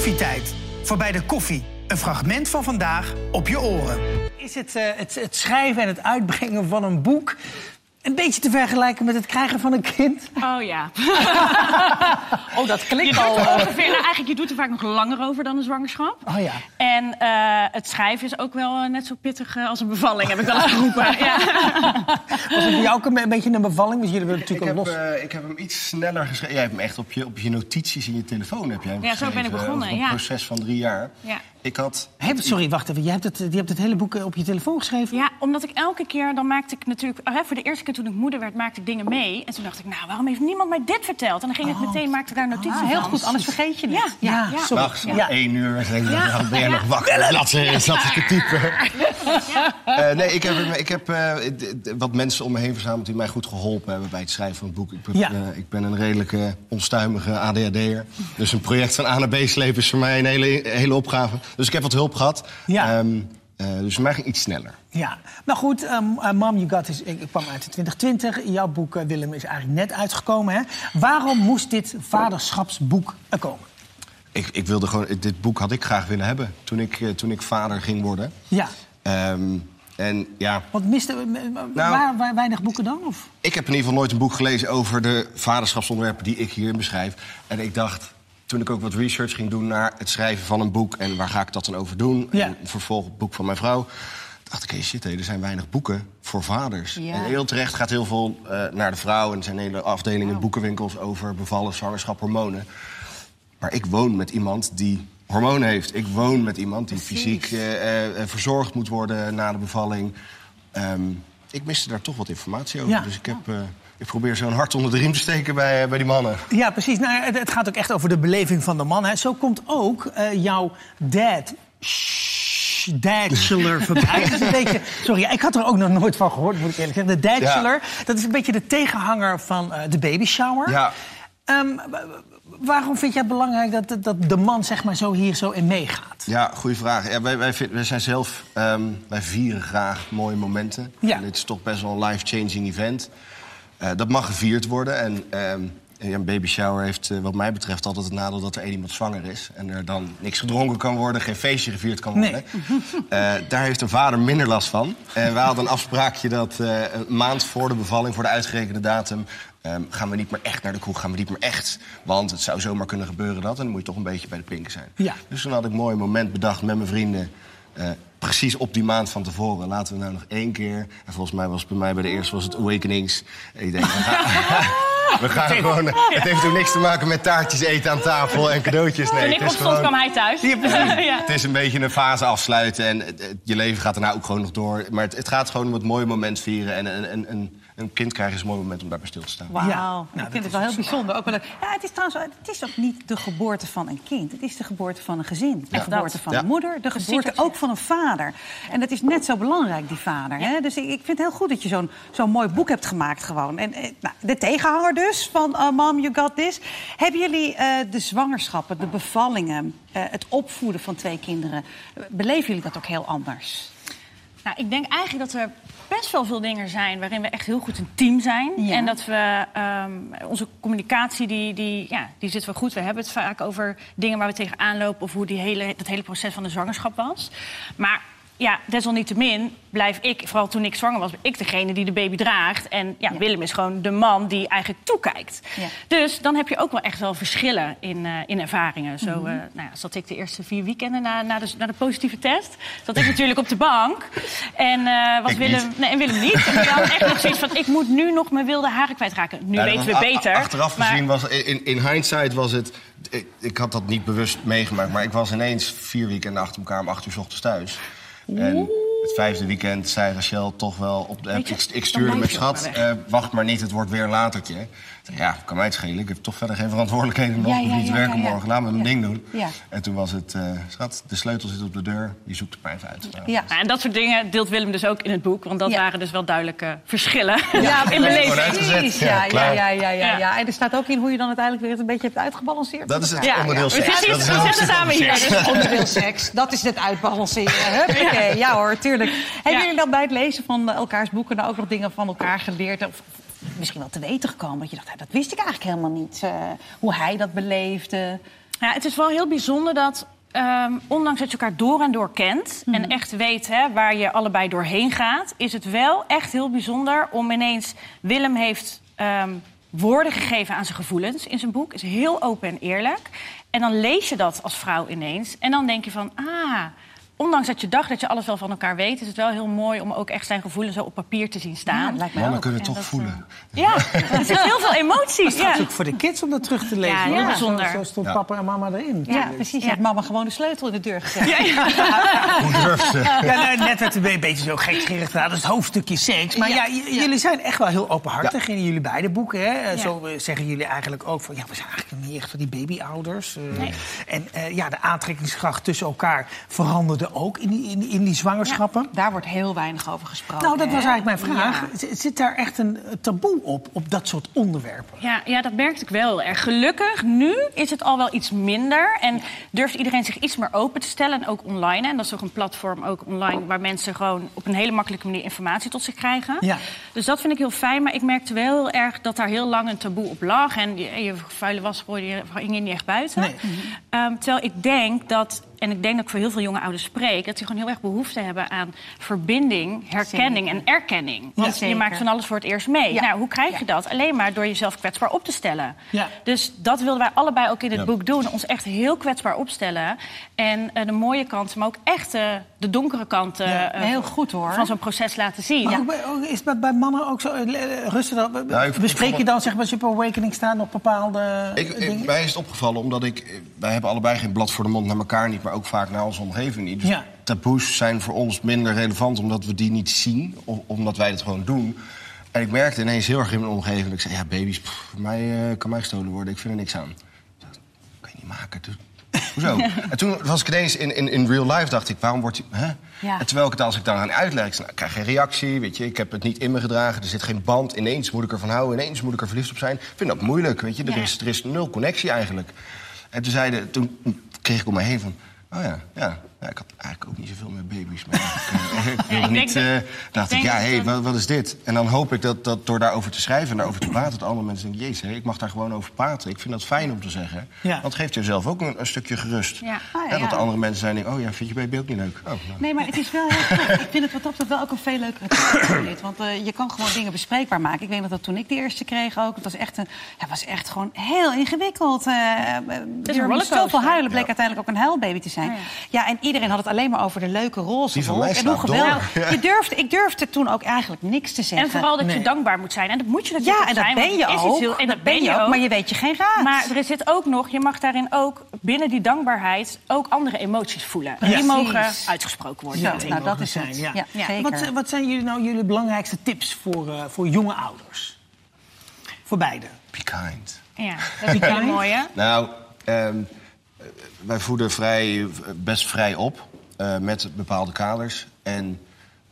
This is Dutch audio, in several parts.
Koffietijd. Voorbij de koffie. Een fragment van vandaag op je oren. Is het, eh, het, het schrijven en het uitbrengen van een boek... een beetje te vergelijken met het krijgen van een kind? Oh ja. Oh, dat klinkt al... eh, ongeveer, nou, eigenlijk, je doet er vaak nog langer over dan een zwangerschap. Oh ja. En eh, het schrijven is ook wel eh, net zo pittig als een bevalling, heb ik wel eens geroepen. Ja. Was het voor jou ook een, een beetje een bevalling? Want jullie willen Ik natuurlijk heb, ook los... eh, ik heb hem iets sneller geschreven. Jij hebt hem echt op je, op je notities in je telefoon heb jij hem Ja, zo ben ik begonnen, over een ja. proces van drie jaar. Ja. Ik had... Hey, sorry, wacht even. Je hebt, het, je hebt het hele boek eh, op je telefoon geschreven? ja, omdat ik elke keer, dan maakte ik natuurlijk... eh, voor de eerste keer toen ik moeder werd, maakte ik dingen mee. En toen dacht ik, nou, waarom heeft niemand mij dit verteld? En dan ging ik meteen, maakte ik daar notities ah, heel van. goed, anders vergeet je Ja, niet. ja, ja. sorry. Nachts om Ja. één uur en denk ik, Ja. ben je nog wakker? Ze, zat ze te typen. Eh, nee, ik heb, ik heb eh, wat mensen om me heen verzameld die mij goed geholpen hebben bij het schrijven van het boek. Ik ben, Ja. eh, ik ben een redelijke onstuimige ADHD'er. Dus een project van A naar B slepen is voor mij een hele, hele opgave. Dus ik heb wat hulp gehad. Ja. Ehm, eh, dus voor mij ging iets sneller. Ja, nou goed, um, uh, Mom You Got is, ik kwam uit in 2020. Jouw boek, eh, Willem, is eigenlijk net uitgekomen. Hè? Waarom moest dit vaderschapsboek er komen? Ik, ik wilde gewoon, dit boek had ik graag willen hebben toen ik, toen ik vader ging worden. Ja, Ehm, en ja, want miste, Nou- waar, waar weinig boeken dan? Of? Ik heb in ieder geval nooit een boek gelezen over de vaderschapsonderwerpen die ik hierin beschrijf. En ik dacht, toen ik ook wat research ging doen naar het schrijven van een boek... en waar ga ik dat dan over doen, Ja. en vervolg het boek van mijn vrouw... dacht ik, hey, shit, hé, er zijn weinig boeken voor vaders. Ja. En heel terecht gaat heel veel eh, naar de vrouw... en er zijn hele afdelingen boekenwinkels over bevallen, zwangerschap, hormonen. Maar ik woon met iemand die hormonen heeft. Ik woon met iemand die fysiek eh, eh, verzorgd moet worden na de bevalling. Ehm, ik miste daar toch wat informatie over. Ja. Dus ik, heb, ik probeer zo'n hart onder de riem te steken bij, eh, bij die mannen. Ja, precies. Nou, het, het gaat ook echt over de beleving van de man. Hè. Zo komt ook eh, jouw dad... Dadchiller voorbij. Dat is een beetje, sorry, ik had er ook nog nooit van gehoord, moet ik eerlijk zeggen. De Dadchiller, dat is een beetje de tegenhanger van eh, de baby shower. Ja. Ehm, waarom vind jij het belangrijk dat, dat de man zeg maar, zo hier zo in meegaat? Ja, goede vraag. Ja, wij, wij, vind- wij zijn zelf, ehm, wij vieren graag mooie momenten. Ja. En dit is toch best wel een life-changing event. Eh, dat mag gevierd worden. En ehm, een baby shower heeft eh, wat mij betreft altijd het nadeel dat er één iemand zwanger is. En er dan niks gedronken kan worden, geen feestje gevierd kan worden. Eh, daar heeft een vader minder last van. En wij hadden een afspraakje dat een maand voor de bevalling, voor de uitgerekende datum... ehm, gaan we niet meer echt naar de kroeg, gaan we niet meer echt. Want het zou zomaar kunnen gebeuren dat. En dan moet je toch een beetje bij de pinken zijn. Ja. Dus toen had ik een mooi moment bedacht met mijn vrienden. Precies op die maand van tevoren. Laten we nou nog één keer. En volgens mij was het bij mij bij de eerste was het Awakenings. En ik denk, we gaan, we gaan gewoon. Het heeft ook niks te maken met taartjes eten aan tafel en cadeautjes. Nee, Toen ik het is opstond, gewoon- kwam hij thuis. Ja. het is een beetje een fase afsluiten en het- het- je leven gaat daarna ook gewoon nog door. Maar het, het gaat gewoon om het mooie moment vieren. En een, een, een, een kind krijgen is een mooi moment om daarbij stil te staan. Wauw, Ja. Nou, ik vind is het wel heel ook zo. bijzonder. Ook wel, leuk. ja, het is trouwens het is ook niet de geboorte van een kind. Het is de geboorte van een gezin. De Ja. geboorte van Ja. een moeder, de geboorte ook van een vader. En dat is net zo belangrijk, die vader. Hè? Dus ik, ik vind het heel goed dat je zo'n zo'n mooi boek hebt gemaakt gewoon. En eh, nou, de tegenhanger dus van eh, Mom, You Got This. Hebben jullie eh, de zwangerschappen, de bevallingen, eh, het opvoeden van twee kinderen... beleven jullie dat ook heel anders? Nou, ik denk eigenlijk dat er best wel veel dingen zijn waarin we echt heel goed een team zijn. Ja. En dat we ehm, onze communicatie, die, die, ja, die zit wel goed. We hebben het vaak over dingen waar we tegenaan lopen... of hoe die hele, dat hele proces van de zwangerschap was. Maar ja, desalniettemin blijf ik, vooral toen ik zwanger was... ik degene die de baby draagt. En ja, Ja. Willem is gewoon de man die eigenlijk toekijkt. Ja. Dus dan heb je ook wel echt wel verschillen in, eh, in ervaringen. Zo eh, nou ja, zat ik de eerste vier weekenden na, na, de, na de positieve test. Zat ik natuurlijk op de bank. En, eh, was Ik Willem, niet. nee, en Willem niet. En ik had echt nog zoiets van, ik moet nu nog mijn wilde haren kwijtraken. Nu Ja, weten we beter. Achteraf maar- gezien was in, in hindsight was het. Ik, ik had dat niet bewust meegemaakt, maar ik was ineens vier weekenden achter elkaar om acht uur 's ochtends thuis. En het vijfde weekend zei Rachel toch wel op de app. Ik, ik stuurde ook schat, eh, wacht maar niet, het wordt weer een latertje. Ja, kan mij het schelen. Ik heb toch verder geen verantwoordelijkheden nog. Ja, ja, niet ja, werken ja, ja. morgen. Laat me mijn Ja. ding doen. Ja. En toen was het, eh, schat, de sleutel zit op de deur. Je zoekt het maar even uit. Ja. En dat soort dingen deelt Willem dus ook in het boek. Want dat Ja. waren dus wel duidelijke verschillen Ja, in beleving. precies. Ja, Ja, ja, ja, ja, ja, Ja. ja. En er staat ook in hoe je dan uiteindelijk weer het een beetje hebt uitgebalanceerd. Dat is het Ja, onderdeel seks. Dat is we samen hier. seks. Dus Onderdeel seks, dat is het uitbalanceren. Huppakee. Ja hoor, tuurlijk. Hebben jullie dan bij het lezen van elkaars boeken... nou ook nog dingen van elkaar geleerd? Of misschien wel te weten gekomen? Dat je dacht, "Hé, dat wist ik eigenlijk helemaal niet. eh, hoe hij dat beleefde. Ja, het is wel heel bijzonder dat, ehm, ondanks dat je elkaar door en door kent... en echt weet hè, waar je allebei doorheen gaat... is het wel echt heel bijzonder om ineens... Willem heeft ehm, woorden gegeven aan zijn gevoelens in zijn boek. Is heel open en eerlijk. En dan lees je dat als vrouw ineens. En dan denk je van, ah... Ondanks dat je dacht dat je alles wel van elkaar weet... is het wel heel mooi om ook echt zijn gevoelens zo op papier te zien staan. lijkt mij Mannen ook. kunnen En toch dat, voelen. Ja, er zit heel veel emoties. Het is ook voor de kids om dat terug te lezen. Ja, Zo- stond Ja. papa en mama erin. Ja, precies. Je hebt mama gewoon de sleutel in de deur gegeven. Ja, ja. Hoe durft ze? Ja, nou, net werd het een beetje zo gekscherig gedaan. Dat is het hoofdstukje seks. Maar ja, jullie zijn echt wel heel openhartig in jullie beide boeken. Hè? Eh, Ja. Zo eh, zeggen jullie eigenlijk ook van... ja, we zijn eigenlijk niet echt van die babyouders. eh. Nee. En eh, ja, de aantrekkingskracht tussen elkaar veranderde ook in die, in, die- in die zwangerschappen. Daar wordt heel weinig over gesproken. Nou, dat was eigenlijk mijn vraag. Ja. Zit daar echt een taboe op, op dat soort onderwerpen? Ja, ja, dat merkte ik wel erg. Gelukkig, nu is het al wel iets minder. En durft iedereen zich iets meer open te stellen. En ook online. En dat is ook een platform ook online... waar mensen gewoon op een hele makkelijke manier informatie tot zich krijgen. Ja. Dus dat vind ik heel fijn. Maar ik merkte wel heel erg dat daar heel lang een taboe op lag. En je, je vuile was gooide je hing je niet echt buiten. Nee. Ehm, terwijl ik denk dat... En ik denk dat ik voor heel veel jonge ouders spreek... dat die gewoon heel erg behoefte hebben aan verbinding, herkenning Zeker. en erkenning. Want je maakt van alles voor het eerst mee. Ja. Nou, hoe krijg je dat? Alleen maar door jezelf kwetsbaar op te stellen. Ja. Dus dat wilden wij allebei ook in het Ja. boek doen. Ons echt heel kwetsbaar opstellen. En eh, de mooie kanten, maar ook echt eh, de donkere kanten Ja. eh, Heel goed, hoor. van zo'n proces laten zien. Maar ook bij- ook- is dat bij mannen ook zo? Rustig dan. Nou, ik- Bespreek je dan, zeg maar, op Awakening staat, nog bepaalde Ik, ik, dingen? mij is het opgevallen omdat ik... Wij hebben allebei geen blad voor de mond naar elkaar niet... ook vaak naar onze omgeving niet. Dus Ja. taboes zijn voor ons minder relevant omdat we die niet zien. Omdat wij het gewoon doen. En ik merkte ineens heel erg in mijn omgeving... dat ik zei, ja, baby's, pff, voor mij, eh, kan mij gestolen worden. Ik vind er niks aan. Ik dacht, kan je niet maken. Hoezo? en toen was ik ineens in, in, in real life, dacht ik, waarom wordt. Hè? Ja. En terwijl ik het als ik dan aan uitleg, ik, zei, nou, ik krijg geen reactie, weet je, ik heb het niet in me gedragen, er zit geen band, ineens moet ik ervan houden, ineens moet ik er verliefd op zijn. Ik vind dat moeilijk, weet je, er, Ja. is, er is nul connectie eigenlijk. En toen, zeiden, toen kreeg ik om me heen van, oh ja, ja, ja ik had eigenlijk ook niet zoveel met baby's. Maar ik, eh, ik niet, dat- eh, ik dacht ik, ja, dat hé, dat- wat, wat is dit? En dan hoop ik dat, dat door daarover te schrijven en daarover te praten, dat andere mensen denken, jezus, hè, ik mag daar gewoon over praten. Ik vind dat fijn om te zeggen. Ja. Want het geeft jezelf ook een, een stukje gerust. Ja. Ah, ja, En dat de ja. andere mensen zijn denken, oh ja, vind je baby ook niet leuk? Oh, nou. Nee, maar het is wel heel goed. Ik vind het wat dat betreft wel ook een veel leukere tijd dan dit. Want eh, je kan gewoon dingen bespreekbaar maken. Ik weet nog dat toen ik de eerste kreeg ook. Het was echt, een, ja, het was echt gewoon heel ingewikkeld. Uh, er moest rollercoaster. zoveel huilen. Bleek Ja. uiteindelijk ook een huilbaby te zijn. Ja, Ja, ja. en iedereen had het alleen maar over de leuke roze wolk. En hoe geweldig. Ja. Je durfde, ik durfde toen ook eigenlijk niks te zeggen. En vooral dat Nee. je dankbaar moet zijn. En dat moet je natuurlijk ja, en dat zijn, ben je ook. heel- en dat ben je ook, maar je weet je geen raad. Maar er zit ook nog, je mag daarin ook binnen die dankbaarheid ook andere emoties voelen. Ja. Die mogen uitgesproken worden. Nou, dat mogen is het. Ja. Ja, Ja. zeker. Wat, wat zijn jullie nou jullie belangrijkste tips voor, eh, voor jonge ouders? Voor beide. Be kind. Ja, dat is een hele mooie. Nou, ehm, eh, wij voeden vrij, best vrij op eh, met bepaalde kaders. En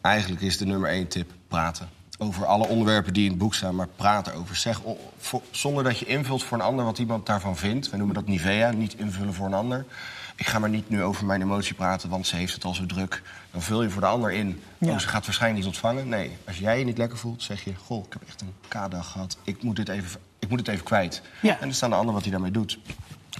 eigenlijk is de nummer één tip praten. Over alle onderwerpen die in het boek staan, maar praten over. Zeg voor- zonder dat je invult voor een ander wat iemand daarvan vindt. We noemen dat Nivea, niet invullen voor een ander. Ik ga maar niet nu over mijn emotie praten, want ze heeft het al zo druk. Dan vul je voor de ander in. Ja. Oh, ze gaat waarschijnlijk niet ontvangen. Nee, als jij je niet lekker voelt, zeg je... Goh, ik heb echt een K-dag gehad. Ik moet dit even, ik moet het even kwijt. Ja. En dan staan de ander wat hij daarmee doet.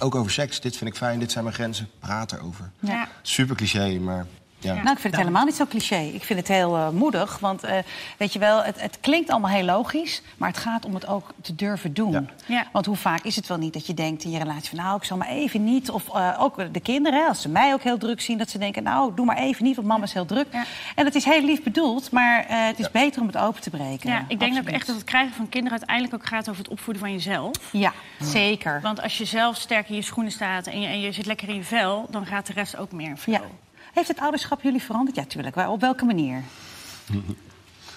Ook over seks. Dit vind ik fijn, dit zijn mijn grenzen. Praat erover. Ja. Super cliché, maar ja. Nou, ik vind het helemaal niet zo cliché. Ik vind het heel eh, moedig. Want eh, weet je wel, het, het klinkt allemaal heel logisch. Maar het gaat om het ook te durven doen. Ja. Ja. Want hoe vaak is het wel niet dat je denkt in je relatie van... nou, ik zal maar even niet. Of eh, ook de kinderen, hè, als ze mij ook heel druk zien... dat ze denken, nou, doe maar even niet, want mama is heel druk. Ja. En dat is heel lief bedoeld, maar eh, het is beter om het open te breken. Ja, ik denk ook Absoluut. echt dat het krijgen van kinderen uiteindelijk ook gaat over het opvoeden van jezelf. Ja, zeker. Want als je zelf sterk in je schoenen staat en je, en je zit lekker in je vel, dan gaat de rest ook meer in flow. Heeft het ouderschap jullie veranderd? Ja, tuurlijk. Op welke manier?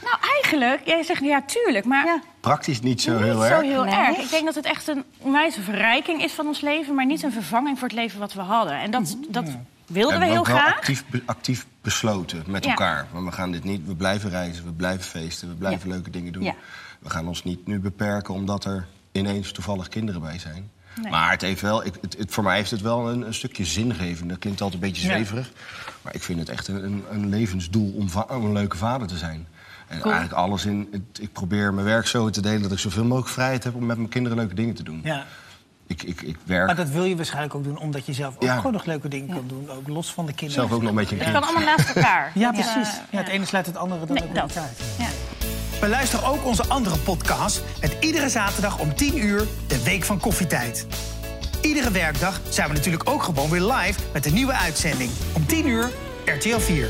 Nou, eigenlijk, jij zegt ja, tuurlijk, maar Ja. Praktisch niet zo niet heel zo erg. heel Nee. erg. Ik denk dat het echt een onwijze verrijking is van ons leven, maar niet een vervanging voor het leven wat we hadden. En dat, dat wilden En we heel graag. actief, actief besloten met Ja. elkaar. Want we gaan dit niet. We blijven reizen, we blijven feesten, we blijven Ja. leuke dingen doen. Ja. We gaan ons niet nu beperken omdat er ineens toevallig kinderen bij zijn. Nee. Maar het heeft wel, ik, het, het- voor mij heeft het wel een, een stukje zingeving. Dat klinkt altijd een beetje Ja. zweverig. Maar ik vind het echt een, een, een levensdoel om, va- om een leuke vader te zijn. En eigenlijk alles in. het- ik probeer mijn werk zo te delen dat ik zoveel mogelijk vrijheid heb om met mijn kinderen leuke dingen te doen. Ja. ik, ik, ik werk Maar dat wil je waarschijnlijk ook doen omdat je zelf ook Ja. gewoon nog leuke dingen kan doen. Ook los van de kinderen. zelf ook nog een beetje een Het kan allemaal naast elkaar. Ja, precies. Ja, het ene sluit het andere dan Nee, ook dat. niet uit. Ja. Beluister ook onze andere podcast met iedere zaterdag om 10 uur de Week van Koffietijd. Iedere werkdag zijn we natuurlijk ook gewoon weer live met een nieuwe uitzending. Om 10 uur RTL 4.